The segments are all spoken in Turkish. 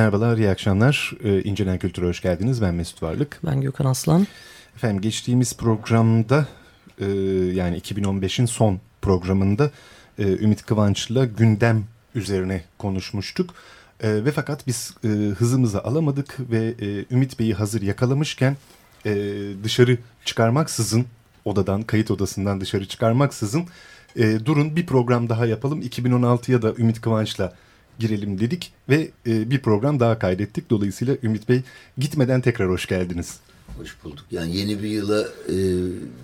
Merhabalar, iyi akşamlar. Ee, İncelen Kültür'e hoş geldiniz. Ben Mesut Varlık. Ben Gökhan Aslan. Efendim geçtiğimiz programda e, yani 2015'in son programında e, Ümit Kıvanç'la gündem üzerine konuşmuştuk. E, ve fakat biz e, hızımızı alamadık ve e, Ümit Bey'i hazır yakalamışken e, dışarı çıkarmaksızın odadan, kayıt odasından dışarı çıkarmaksızın e, durun bir program daha yapalım. 2016'ya da Ümit Kıvanç'la girelim dedik ve e, bir program daha kaydettik. Dolayısıyla Ümit Bey gitmeden tekrar hoş geldiniz. Hoş bulduk. Yani yeni bir yıla e,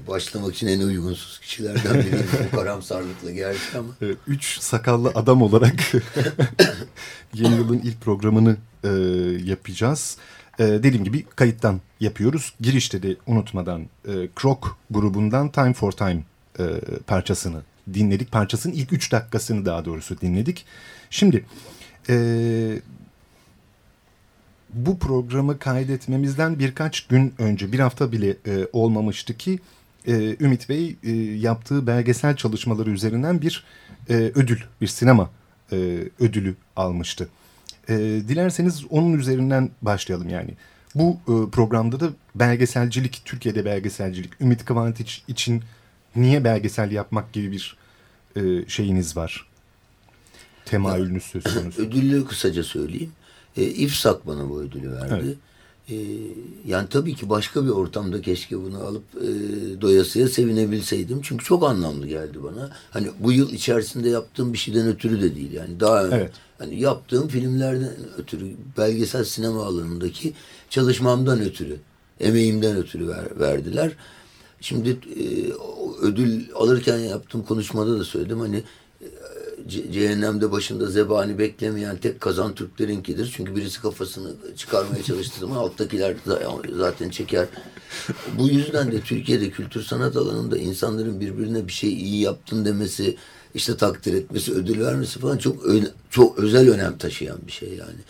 başlamak için en uygunsuz kişilerden biri bu karamsarlıkla geldik ama. E, üç sakallı adam olarak yeni yılın ilk programını e, yapacağız. E, dediğim gibi kayıttan yapıyoruz. Girişte de unutmadan e, Krok grubundan Time for Time e, parçasını dinledik. Parçasının ilk üç dakikasını daha doğrusu dinledik. Şimdi e, bu programı kaydetmemizden birkaç gün önce bir hafta bile e, olmamıştı ki e, Ümit Bey e, yaptığı belgesel çalışmaları üzerinden bir e, ödül, bir sinema e, ödülü almıştı. E, dilerseniz onun üzerinden başlayalım yani. Bu e, programda da belgeselcilik, Türkiye'de belgeselcilik, Ümit Kıvanç için niye belgesel yapmak gibi bir e, şeyiniz var? Temayülünüz söz konusu. Ödülü kısaca söyleyeyim. E, İFSAK bana bu ödülü verdi. Evet. E, yani tabii ki başka bir ortamda keşke bunu alıp e, doyasıya sevinebilseydim. Çünkü çok anlamlı geldi bana. Hani bu yıl içerisinde yaptığım bir şeyden ötürü de değil. Yani daha evet. hani yaptığım filmlerden ötürü, belgesel sinema alanındaki çalışmamdan ötürü, emeğimden ötürü ver, verdiler. Şimdi e, ödül alırken yaptığım konuşmada da söyledim. Hani cehennemde başında zebani beklemeyen tek kazan Türklerinkidir. Çünkü birisi kafasını çıkarmaya çalıştığı zaman alttakiler zaten çeker. Bu yüzden de Türkiye'de kültür sanat alanında insanların birbirine bir şey iyi yaptın demesi, işte takdir etmesi, ödül vermesi falan çok çok özel önem taşıyan bir şey yani.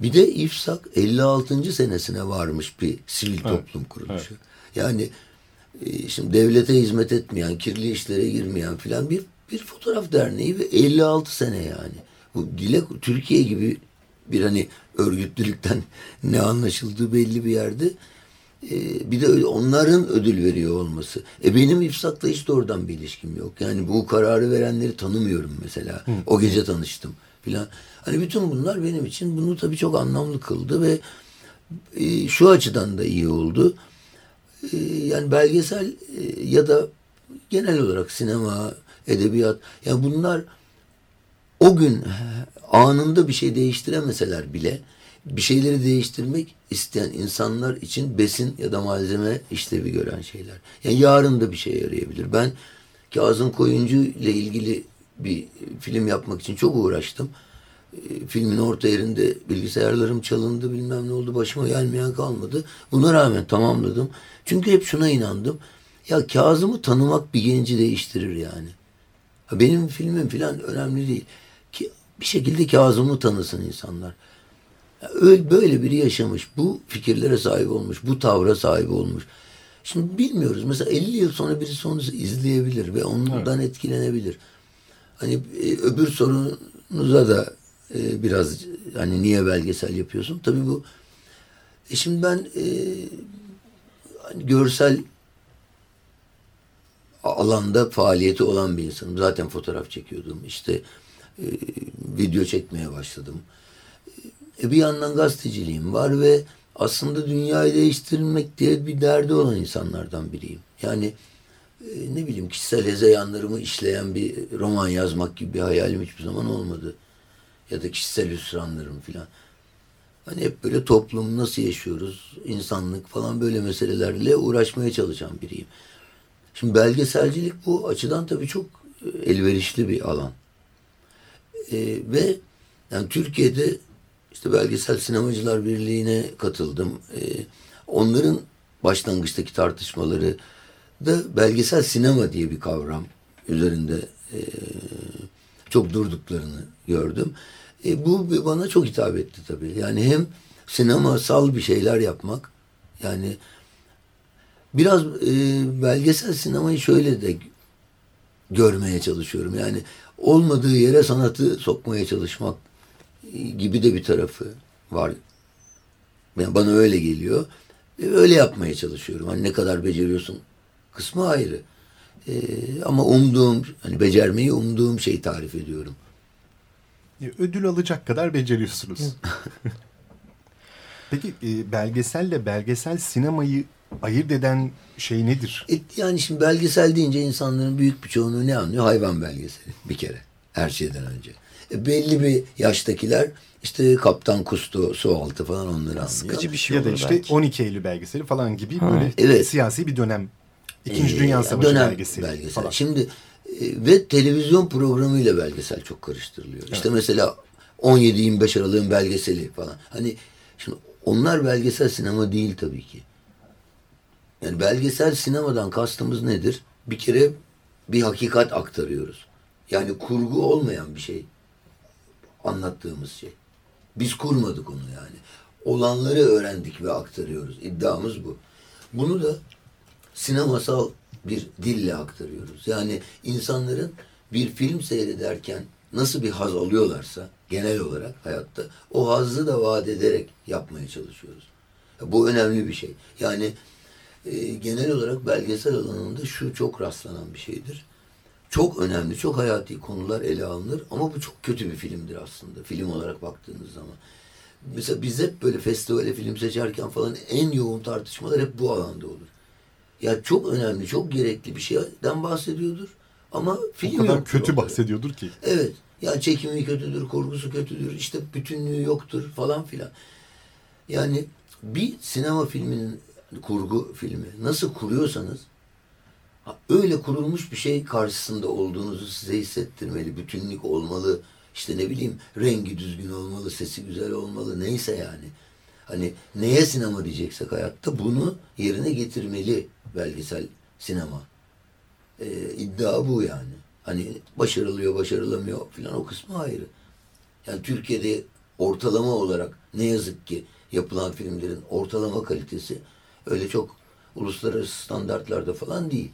Bir de İFSAK 56. senesine varmış bir sivil toplum kuruluşu. Evet. Yani e, şimdi devlete hizmet etmeyen, kirli işlere girmeyen filan bir bir fotoğraf derneği ve 56 sene yani. Bu dile Türkiye gibi bir hani örgütlülükten ne anlaşıldığı belli bir yerde e, bir de onların ödül veriyor olması. E benim İfsak'la hiç doğrudan bir ilişkim yok. Yani bu kararı verenleri tanımıyorum mesela. Hı. O gece tanıştım filan. Hani bütün bunlar benim için bunu tabii çok anlamlı kıldı ve e, şu açıdan da iyi oldu. E, yani belgesel e, ya da genel olarak sinema, edebiyat. Yani bunlar o gün anında bir şey değiştiremeseler bile bir şeyleri değiştirmek isteyen insanlar için besin ya da malzeme işlevi gören şeyler. Yani yarın da bir şey yarayabilir. Ben Kazım Koyuncu ile ilgili bir film yapmak için çok uğraştım. E, filmin orta yerinde bilgisayarlarım çalındı bilmem ne oldu başıma gelmeyen kalmadı. Buna rağmen tamamladım. Çünkü hep şuna inandım. Ya Kazım'ı tanımak bir genci değiştirir yani. Benim filmim falan önemli değil. Ki bir şekilde Kazım'ı tanısın insanlar. Öyle, böyle biri yaşamış. Bu fikirlere sahip olmuş. Bu tavra sahip olmuş. Şimdi bilmiyoruz. Mesela 50 yıl sonra birisi onu izleyebilir ve ondan evet. etkilenebilir. Hani e, öbür sorunuza da e, biraz hani niye belgesel yapıyorsun? Tabii bu e şimdi ben e, hani görsel alanda faaliyeti olan bir insanım. Zaten fotoğraf çekiyordum. İşte e, video çekmeye başladım. E, bir yandan gazeteciliğim var ve aslında dünyayı değiştirmek diye bir derdi olan insanlardan biriyim. Yani e, ne bileyim kişisel hezeyanlarımı işleyen bir roman yazmak gibi bir hayalim hiçbir zaman olmadı. Ya da kişisel hüsranlarım filan. Hani hep böyle toplum nasıl yaşıyoruz, insanlık falan böyle meselelerle uğraşmaya çalışan biriyim. Şimdi belgeselcilik bu açıdan tabii çok e, elverişli bir alan. E, ve yani Türkiye'de işte Belgesel Sinemacılar Birliği'ne katıldım. E, onların başlangıçtaki tartışmaları da belgesel sinema diye bir kavram üzerinde e, çok durduklarını gördüm. E, bu bana çok hitap etti tabii. Yani hem sinemasal bir şeyler yapmak yani biraz e, belgesel sinemayı şöyle de görmeye çalışıyorum. Yani olmadığı yere sanatı sokmaya çalışmak gibi de bir tarafı var. Yani bana öyle geliyor. Ve öyle yapmaya çalışıyorum. Hani ne kadar beceriyorsun kısmı ayrı. Ee, ama umduğum, hani becermeyi umduğum şeyi tarif ediyorum. Ödül alacak kadar beceriyorsunuz. Peki e, belgeselle belgesel sinemayı ayırt eden şey nedir? E, yani şimdi belgesel deyince insanların büyük bir çoğunluğu ne anlıyor? Hayvan belgeseli bir kere. Her şeyden önce. E, belli bir yaştakiler işte Kaptan Kustu, Sualtı falan onları anlıyor. Sıkıcı bir şey Ya da işte belki. 12 Eylül belgeseli falan gibi ha. böyle evet. siyasi bir dönem. İkinci ee, Dünya Savaşı dönem belgeseli belgesel. falan. Şimdi e, ve televizyon programıyla belgesel çok karıştırılıyor. Evet. İşte mesela 17-25 Aralık'ın belgeseli falan. Hani şimdi onlar belgesel sinema değil tabii ki. Yani belgesel sinemadan kastımız nedir? Bir kere bir hakikat aktarıyoruz. Yani kurgu olmayan bir şey anlattığımız şey. Biz kurmadık onu yani. Olanları öğrendik ve aktarıyoruz. İddiamız bu. Bunu da sinemasal bir dille aktarıyoruz. Yani insanların bir film seyrederken nasıl bir haz alıyorlarsa genel olarak hayatta o hazzı da vaat ederek yapmaya çalışıyoruz. Bu önemli bir şey. Yani e, genel olarak belgesel alanında şu çok rastlanan bir şeydir. Çok önemli, çok hayati konular ele alınır ama bu çok kötü bir filmdir aslında film olarak baktığınız zaman. Mesela biz hep böyle festivale film seçerken falan en yoğun tartışmalar hep bu alanda olur. Ya çok önemli, çok gerekli bir şeyden bahsediyordur ama film o kadar yoktur kötü ortada. bahsediyordur ki. Evet. Yani çekimi kötüdür, kurgusu kötüdür, işte bütünlüğü yoktur falan filan. Yani bir sinema filminin kurgu filmi nasıl kuruyorsanız öyle kurulmuş bir şey karşısında olduğunuzu size hissettirmeli. Bütünlük olmalı. işte ne bileyim rengi düzgün olmalı, sesi güzel olmalı. Neyse yani. Hani neye sinema diyeceksek hayatta bunu yerine getirmeli belgesel sinema. Ee, iddia bu yani. Hani başarılıyor, başarılamıyor filan o kısmı ayrı. Yani Türkiye'de ortalama olarak ne yazık ki yapılan filmlerin ortalama kalitesi öyle çok uluslararası standartlarda falan değil.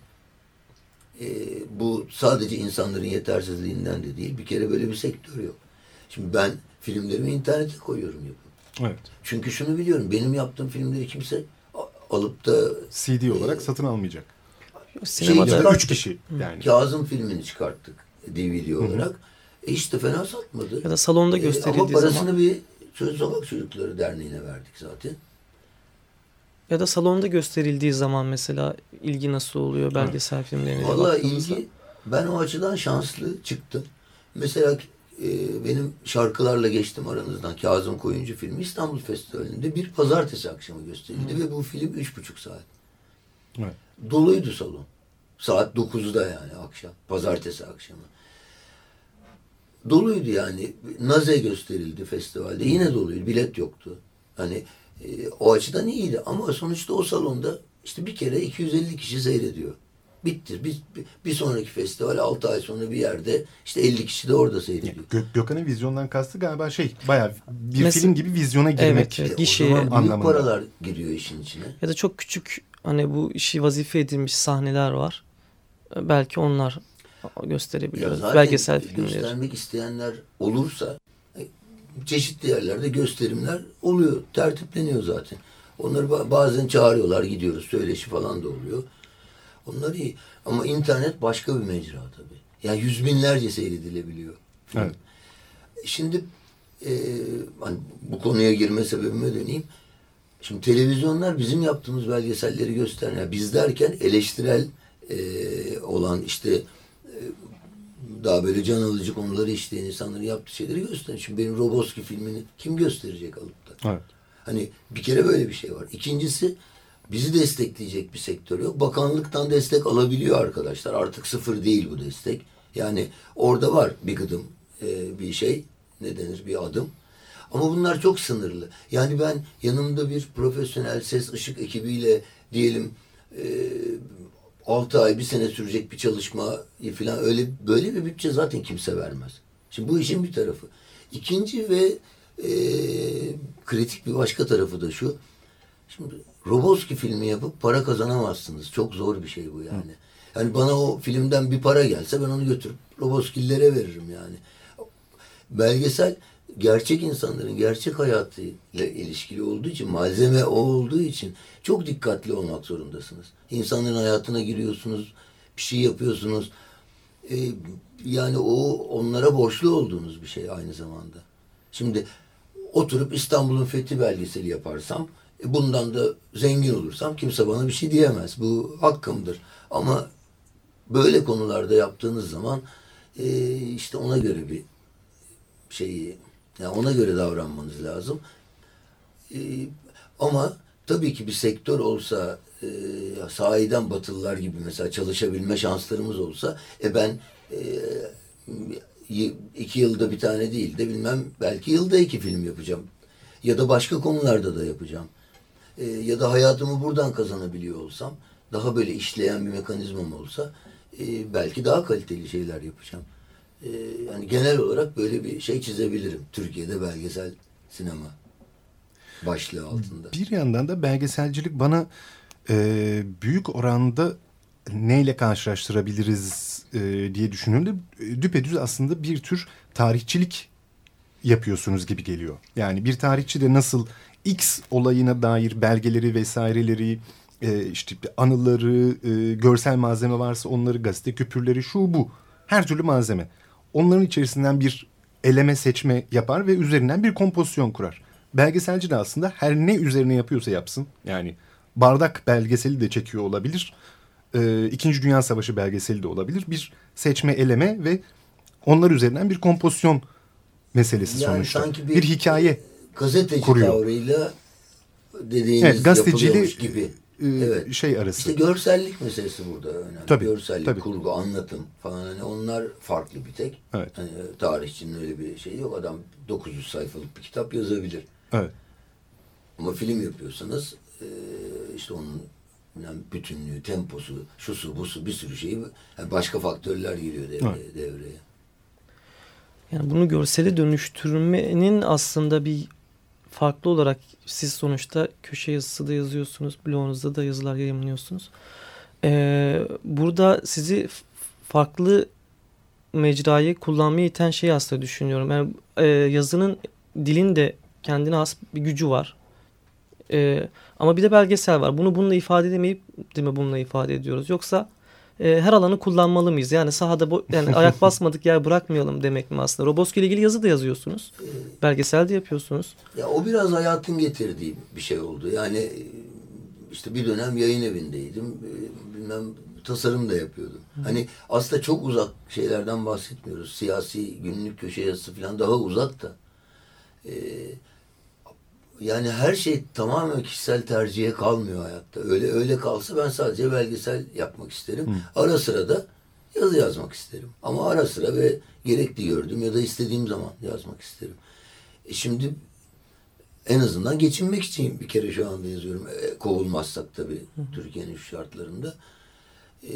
Ee, bu sadece insanların yetersizliğinden de değil. Bir kere böyle bir sektör yok. Şimdi ben filmlerimi internete koyuyorum yapıp. Evet. Çünkü şunu biliyorum. Benim yaptığım filmleri kimse alıp da CD olarak satın almayacak. Sinemada Şey- Ya da üç kişi yani. Kazım filmini çıkarttık DVD olarak. E işte fena satmadı. ya da salonda E, gösterildiği Ama parasını zaman bir Söz Sokak Çocukları Derneği'ne verdik zaten. ya da salonda gösterildiği zaman mesela ilgi nasıl oluyor belgesel filmlerine Vallahi baktığımızda? ilgi ben o açıdan şanslı çıktım. Mesela e, benim şarkılarla geçtim aranızdan Kazım Koyuncu filmi İstanbul Festivali'nde bir pazartesi akşamı gösterildi ve bu film üç buçuk saat. Evet. Doluydu salon. Saat 9'da yani akşam. Pazartesi akşamı. Doluydu yani. Naze gösterildi festivalde. Yine doluydu. Bilet yoktu. Hani e, o açıdan iyiydi. Ama sonuçta o salonda işte bir kere 250 kişi seyrediyor. Bitti. Bir, bir, sonraki festival 6 ay sonra bir yerde işte 50 kişi de orada seyrediyor. Gö- Gökhan'ın vizyondan kastı galiba şey bayağı bir Mes- film gibi vizyona girmek. Evet. E, o zaman büyük paralar giriyor işin içine. ya da çok küçük hani bu işi vazife edilmiş sahneler var. Belki onlar gösterebiliyoruz. Belgesel filmleri. göstermek isteyenler olursa e, çeşitli yerlerde gösterimler oluyor. Tertipleniyor zaten. Onları ba- bazen çağırıyorlar gidiyoruz. Söyleşi falan da oluyor. Onlar iyi. Ama internet başka bir mecra tabii. Yani yüz binlerce seyredilebiliyor. Evet. Şimdi e, hani bu konuya girme sebebime döneyim. Şimdi televizyonlar bizim yaptığımız belgeselleri gösteren, yani biz derken eleştirel e, olan işte e, daha böyle can alıcı konuları işleyen insanların yaptığı şeyleri gösteriyor. Şimdi benim Roboski filmini kim gösterecek alıp da? Evet. Hani bir kere böyle bir şey var. İkincisi bizi destekleyecek bir sektör yok. Bakanlıktan destek alabiliyor arkadaşlar. Artık sıfır değil bu destek. Yani orada var bir gıdım e, bir şey ne denir bir adım. Ama bunlar çok sınırlı. Yani ben yanımda bir profesyonel ses ışık ekibiyle diyelim e, 6 ay bir sene sürecek bir çalışma falan öyle böyle bir bütçe zaten kimse vermez. Şimdi bu işin bir tarafı. İkinci ve e, kritik bir başka tarafı da şu. Şimdi Roboski filmi yapıp para kazanamazsınız. Çok zor bir şey bu yani. Yani bana o filmden bir para gelse ben onu götürüp Roboskillere veririm yani. Belgesel gerçek insanların gerçek hayatıyla ilişkili olduğu için, malzeme o olduğu için çok dikkatli olmak zorundasınız. İnsanların hayatına giriyorsunuz, bir şey yapıyorsunuz. Ee, yani o onlara borçlu olduğunuz bir şey aynı zamanda. Şimdi oturup İstanbul'un fethi belgeseli yaparsam, bundan da zengin olursam kimse bana bir şey diyemez. Bu hakkımdır. Ama böyle konularda yaptığınız zaman e, işte ona göre bir şeyi, yani ona göre davranmanız lazım. E, ama tabii ki bir sektör olsa e, sahiden batılılar gibi mesela çalışabilme şanslarımız olsa e ben e, iki yılda bir tane değil de bilmem belki yılda iki film yapacağım. Ya da başka konularda da yapacağım. E, ya da hayatımı buradan kazanabiliyor olsam daha böyle işleyen bir mekanizmam olsa e, belki daha kaliteli şeyler yapacağım. E, yani genel olarak böyle bir şey çizebilirim. Türkiye'de belgesel sinema başlığı altında. Bir yandan da belgeselcilik bana e, büyük oranda neyle karşılaştırabiliriz e, diye düşündüğümde e, düpedüz aslında bir tür tarihçilik yapıyorsunuz gibi geliyor. Yani bir tarihçi de nasıl X olayına dair belgeleri vesaireleri e, işte anıları, e, görsel malzeme varsa onları gazete küpürleri şu bu her türlü malzeme. Onların içerisinden bir eleme seçme yapar ve üzerinden bir kompozisyon kurar. Belgeselci de aslında her ne üzerine yapıyorsa yapsın. Yani bardak belgeseli de çekiyor olabilir. E, İkinci Dünya Savaşı belgeseli de olabilir. Bir seçme eleme ve onlar üzerinden bir kompozisyon meselesi yani sonuçta. Bir, bir hikaye gazeteci kuruyor. tavrıyla dediğiniz evet, gazetecili gibi. E, evet. şey arası. İşte görsellik meselesi burada önemli. Tabii, görsellik, tabii. kurgu, anlatım falan hani onlar farklı bir tek. Evet. Hani tarihçinin öyle bir şeyi yok. Adam 900 sayfalık bir kitap yazabilir. Evet. Ama film yapıyorsanız e, işte onun yani bütünlüğü, temposu, şusu, busu bir sürü şey yani başka faktörler giriyor devreye. Evet. devreye. Yani bunu görsele dönüştürmenin aslında bir farklı olarak siz sonuçta köşe yazısı da yazıyorsunuz, blogunuzda da yazılar yayınlıyorsunuz. Ee, burada sizi farklı mecrayı kullanmaya iten şey aslında düşünüyorum. Yani e, yazının dilin de kendine has bir gücü var. E, ama bir de belgesel var. Bunu bununla ifade edemeyip değil mi bununla ifade ediyoruz. Yoksa e, her alanı kullanmalı mıyız? Yani sahada yani ayak basmadık yer bırakmayalım demek mi aslında? Roboski ile ilgili yazı da yazıyorsunuz. Belgesel de yapıyorsunuz. Ya o biraz hayatın getirdiği bir şey oldu. Yani işte bir dönem yayın evindeydim. Bilmem tasarım da yapıyordum. Hı. Hani aslında çok uzak şeylerden bahsetmiyoruz. Siyasi günlük köşe yazısı falan daha uzak da. Ee, yani her şey tamamen kişisel tercihe kalmıyor hayatta. Öyle öyle kalsa ben sadece belgesel yapmak isterim. Hı. Ara sıra da yazı yazmak isterim. Ama ara sıra ve gerekli gördüğüm ya da istediğim zaman yazmak isterim. E şimdi en azından geçinmek için bir kere şu anda yazıyorum. E, kovulmazsak tabii Türkiye'nin şu şartlarında. E,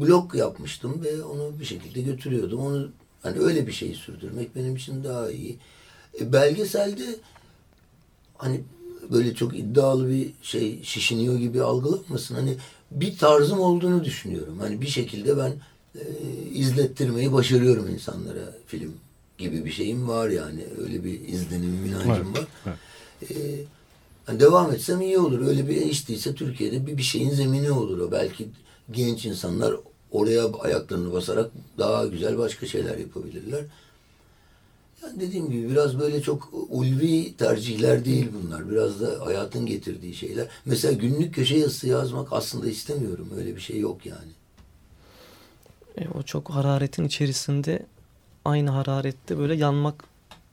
blog yapmıştım ve onu bir şekilde götürüyordum. Onu hani öyle bir şeyi sürdürmek benim için daha iyi. E, belgeselde hani böyle çok iddialı bir şey şişiniyor gibi algılanmasın. Hani bir tarzım olduğunu düşünüyorum. Hani bir şekilde ben e, izlettirmeyi başarıyorum insanlara film gibi bir şeyim var yani. Öyle bir izlenimim, inancım Evet, var. evet. Ee, hani devam etsem iyi olur. Öyle bir iş değilse Türkiye'de bir, bir şeyin zemini olur o. Belki genç insanlar oraya ayaklarını basarak daha güzel başka şeyler yapabilirler. Yani dediğim gibi biraz böyle çok ulvi tercihler değil bunlar. Biraz da hayatın getirdiği şeyler. Mesela günlük köşe yazısı yazmak aslında istemiyorum. Öyle bir şey yok yani. E, o çok hararetin içerisinde aynı hararette böyle yanmak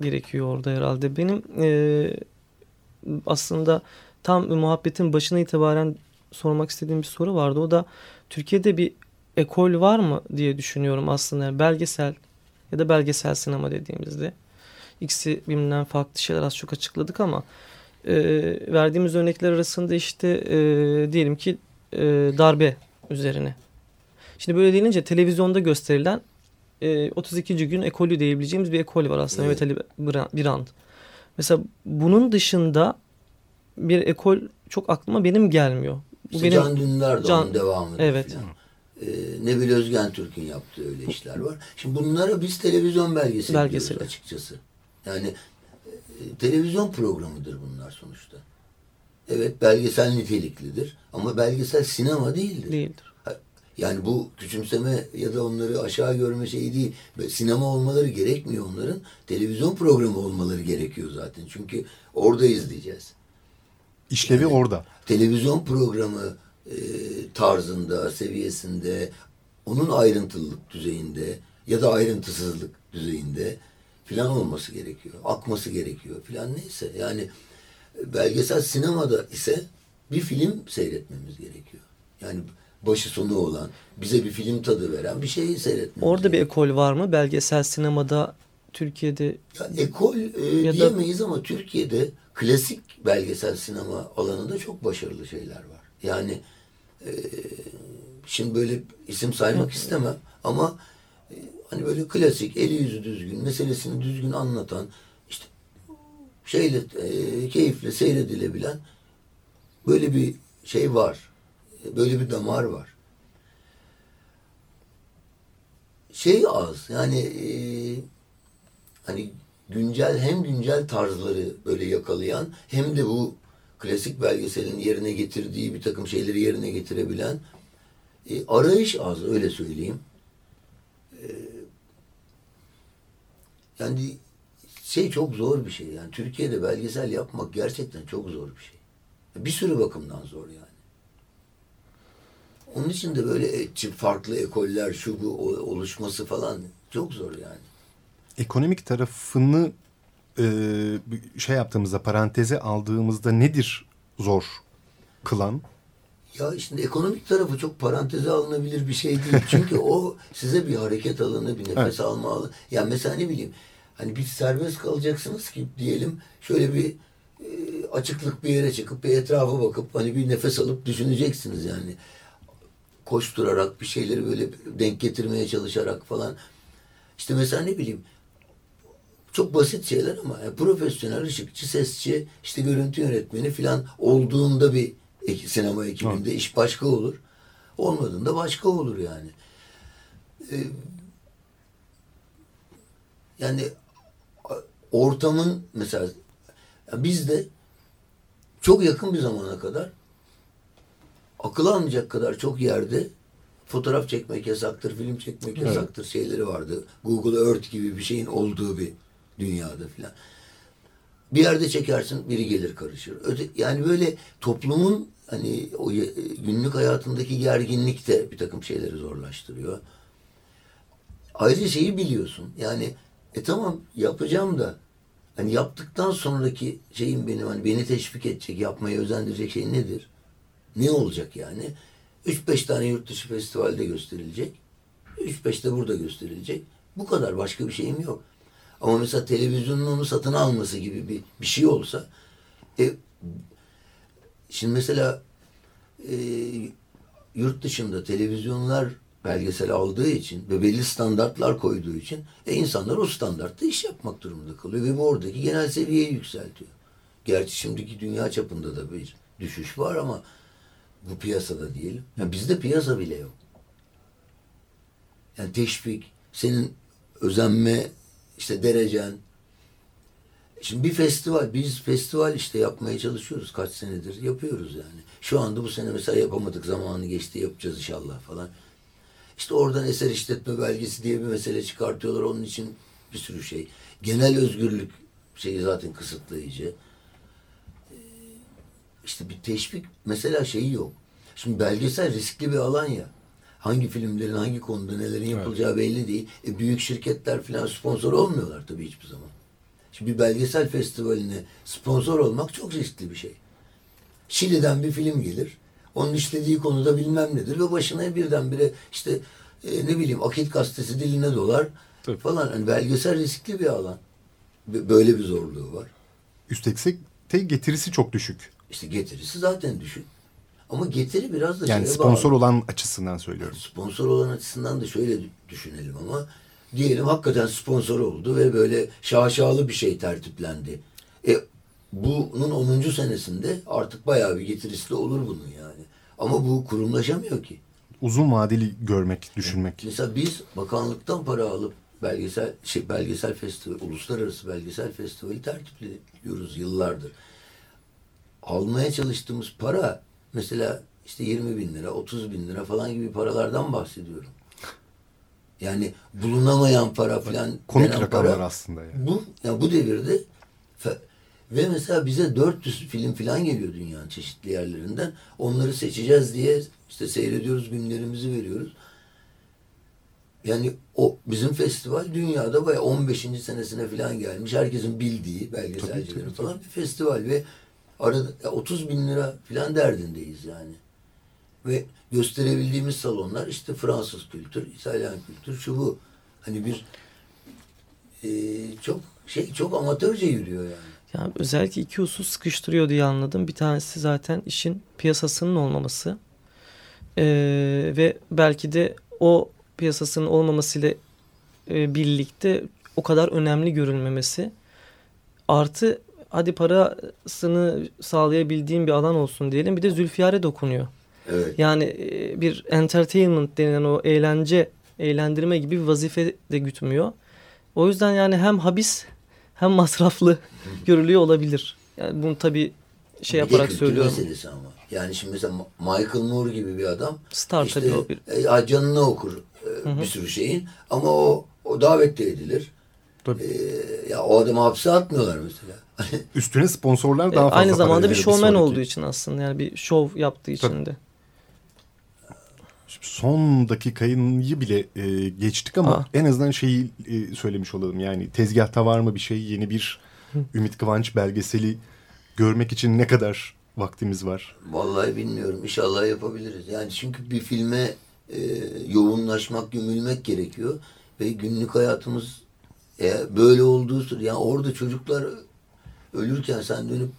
gerekiyor orada herhalde. Benim e, aslında tam muhabbetin başına itibaren sormak istediğim bir soru vardı. O da Türkiye'de bir ekol var mı diye düşünüyorum aslında. Yani belgesel ya da belgesel sinema dediğimizde. İkisi birbirinden farklı şeyler az çok açıkladık ama e, verdiğimiz örnekler arasında işte e, diyelim ki e, darbe üzerine. Şimdi böyle denince televizyonda gösterilen e, 32. gün ekolü diyebileceğimiz bir ekol var aslında. Evet. Mehmet Ali Birand. Mesela bunun dışında bir ekol çok aklıma benim gelmiyor. Bu İşte benim Can Dündar da Can- onun devamı. Evet. Falan. Ee, Nebil Özgen Türk'ün yaptığı öyle işler var. Şimdi bunlara biz televizyon belgeseli açıkçası. Yani e, televizyon programıdır bunlar sonuçta. Evet belgesel niteliklidir ama belgesel sinema değildir. değildir. Yani bu küçümseme ya da onları aşağı görme şeyi değil. Sinema olmaları gerekmiyor onların. Televizyon programı olmaları gerekiyor zaten. Çünkü orada izleyeceğiz. İşlevi Yani- orada. Televizyon programı e, tarzında, seviyesinde, onun ayrıntılılık düzeyinde ya da ayrıntısızlık düzeyinde filan olması gerekiyor. Akması gerekiyor filan neyse. Yani e, belgesel sinemada ise bir film seyretmemiz gerekiyor. Yani başı sonu olan, bize bir film tadı veren bir şeyi seyretmemiz Orada bir gerekiyor. ekol var mı? Belgesel sinemada Türkiye'de Ya ekol e, Ya da- diyemeyiz ama Türkiye'de klasik belgesel sinema alanında çok başarılı şeyler var. Yani e, şimdi böyle isim saymak istemem ama hani böyle klasik, eli yüzü düzgün, meselesini düzgün anlatan, işte şeyle e, keyifle seyredilebilen böyle bir şey var. E, Böyle bir damar var. şey az yani e, hani güncel hem güncel tarzları böyle yakalayan hem de bu klasik belgeselin yerine getirdiği bir takım şeyleri yerine getirebilen e, arayış az öyle söyleyeyim. E, yani şey çok zor bir şey yani Türkiye'de belgesel yapmak gerçekten çok zor bir şey. Bir sürü bakımdan zor yani. Onun için de böyle farklı ekoller şu bu oluşması falan çok zor yani. Ekonomik tarafını e, şey yaptığımızda paranteze aldığımızda nedir zor kılan? Ya şimdi ekonomik tarafı çok paranteze alınabilir bir şey değil. Çünkü o size bir hareket alanı, bir nefes evet. alma alanı. Ya mesela ne bileyim hani bir serbest kalacaksınız ki diyelim şöyle bir e, açıklık bir yere çıkıp bir etrafa bakıp hani bir nefes alıp düşüneceksiniz yani koşturarak bir şeyleri böyle denk getirmeye çalışarak falan. İşte mesela ne bileyim çok basit şeyler ama yani profesyonel ışıkçı, sesçi, işte görüntü yönetmeni falan olduğunda bir sinema ekibinde Hı. iş başka olur. Olmadığında başka olur yani. Ee, yani ortamın mesela biz de çok yakın bir zamana kadar akıl almayacak kadar çok yerde fotoğraf çekmek yasaktır, film çekmek evet. yasaktır şeyleri vardı. Google Earth gibi bir şeyin olduğu bir dünyada filan. Bir yerde çekersin biri gelir karışır. Öte, yani böyle toplumun hani o günlük hayatındaki gerginlik de bir takım şeyleri zorlaştırıyor. Ayrıca şeyi biliyorsun. Yani e tamam yapacağım da hani yaptıktan sonraki şeyin benim hani beni teşvik edecek, yapmaya özendirecek şey nedir? Ne olacak yani? 3-5 tane yurt dışı festivalde gösterilecek. 3-5 de burada gösterilecek. Bu kadar başka bir şeyim yok. Ama mesela televizyonun onu satın alması gibi bir, bir şey olsa e, şimdi mesela e, yurt dışında televizyonlar belgesel aldığı için ve belli standartlar koyduğu için e, insanlar o standartta iş yapmak durumunda kalıyor ve bu oradaki genel seviyeyi yükseltiyor. Gerçi şimdiki dünya çapında da bir düşüş var ama bu piyasada diyelim. Yani bizde piyasa bile yok. Yani teşvik, senin özenme işte derecen. Şimdi bir festival, biz festival işte yapmaya çalışıyoruz kaç senedir yapıyoruz yani. Şu anda bu sene mesela yapamadık zamanı geçti yapacağız inşallah falan. İşte oradan eser işletme belgesi diye bir mesele çıkartıyorlar onun için bir sürü şey. Genel özgürlük şeyi zaten kısıtlayıcı. Ee, işte bir teşvik mesela şeyi yok. Şimdi belgesel riskli bir alan ya hangi filmlerin hangi konuda nelerin yapılacağı evet. belli değil. E, büyük şirketler falan sponsor olmuyorlar tabii hiçbir zaman. Şimdi bir belgesel festivaline sponsor olmak çok riskli bir şey. Şili'den bir film gelir. Onun işlediği konuda bilmem nedir ve başına birdenbire işte e, ne bileyim Akit gazetesi diline dolar Tabii. falan. Yani belgesel riskli bir alan. Böyle bir zorluğu var. Üstelik de getirisi çok düşük. İşte getirisi zaten düşük. Ama getiri biraz da Yani sponsor bağlı. olan açısından söylüyorum. Yani sponsor olan açısından da şöyle düşünelim ama diyelim hakikaten sponsor oldu ve böyle şaşalı bir şey tertiplendi. E bunun 10. senesinde artık bayağı bir getirisi de olur bunun yani. Ama bu kurumlaşamıyor ki. Uzun vadeli görmek, düşünmek. Mesela biz bakanlıktan para alıp belgesel şey belgesel festival, uluslararası belgesel festivali tertipliyoruz yıllardır. Almaya çalıştığımız para mesela işte 20 bin lira, 30 bin lira falan gibi paralardan bahsediyorum. Yani bulunamayan para falan. Komik rakamlar para, aslında. Yani. Bu, yani bu devirde ve mesela bize 400 film falan geliyor dünyanın çeşitli yerlerinden. Onları seçeceğiz diye işte seyrediyoruz, günlerimizi veriyoruz. Yani o bizim festival dünyada bayağı 15. senesine falan gelmiş. Herkesin bildiği belgeselcilerin falan bir festival ve Arada 30 bin lira falan derdindeyiz yani. Ve gösterebildiğimiz salonlar işte Fransız kültür, İtalyan kültür, şu bu. Hani bir e, çok şey çok amatörce yürüyor yani. Ya özellikle iki husus sıkıştırıyor diye anladım. Bir tanesi zaten işin piyasasının olmaması. Ee, ve belki de o piyasasının olmamasıyla e, birlikte o kadar önemli görülmemesi. Artı hadi parasını sağlayabildiğim bir alan olsun diyelim. Bir de Zülfiyar'e dokunuyor. Evet. Yani e, bir entertainment denilen o eğlence eğlendirme gibi bir vazife de gütmüyor. O yüzden yani hem habis hem masraflı görülüyor olabilir. Yani bunu tabii şey Bir yaparak söylüyorum. meselesi ama. Yani şimdi mesela Michael Moore gibi bir adam Star işte, tabii o bir. e, canını okur e, bir sürü şeyin ama o, o davette edilir. Tabii. E, ya o adamı hapse atmıyorlar mesela. Üstüne sponsorlar E, daha fazla aynı zamanda bir şovmen olduğu için aslında yani bir şov yaptığı için Tabii. de. Son dakikayı bile e, geçtik ama Aa. en azından şeyi e, söylemiş olalım. Yani tezgahta var mı bir şey yeni bir Ümit Kıvanç belgeseli görmek için ne kadar vaktimiz var? Vallahi bilmiyorum. İnşallah yapabiliriz. Yani çünkü bir filme e, yoğunlaşmak, gömülmek gerekiyor. Ve günlük hayatımız e, böyle olduğu sürece yani orada çocuklar ölürken sen dönüp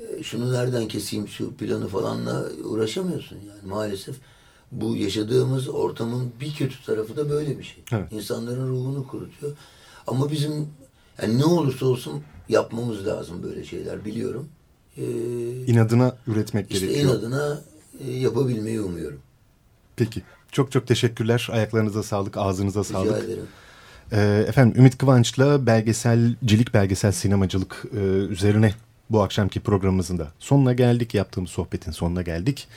e, şunu nereden keseyim şu planı falanla uğraşamıyorsun yani maalesef. Bu yaşadığımız ortamın bir kötü tarafı da böyle bir şey. Evet. İnsanların ruhunu kurutuyor. Ama bizim yani ne olursa olsun yapmamız lazım böyle şeyler biliyorum. Ee, İnadına üretmek işte gerekiyor. inadına e, yapabilmeyi umuyorum. Peki. Çok çok teşekkürler. Ayaklarınıza sağlık, ağzınıza Rica sağlık. ederim. Ee, efendim Ümit Kıvanç'la belgeselcilik, belgesel sinemacılık e, üzerine bu akşamki programımızın da sonuna geldik. Yaptığımız sohbetin sonuna geldik.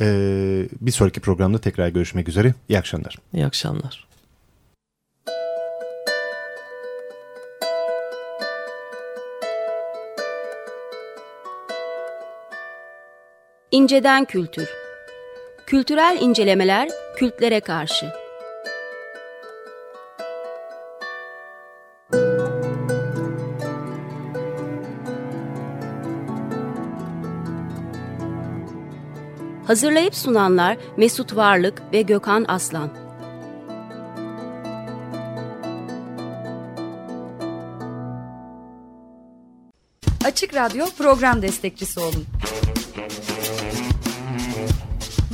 Ee, bir sonraki programda tekrar görüşmek üzere. İyi akşamlar. İyi akşamlar. İnceden Kültür Kültürel incelemeler kültlere karşı. Hazırlayıp sunanlar Mesut Varlık ve Gökhan Aslan. Açık Radyo program destekçisi olun.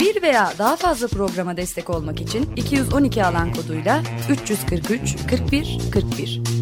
Bir veya daha fazla programa destek olmak için 212 alan koduyla 343 41 41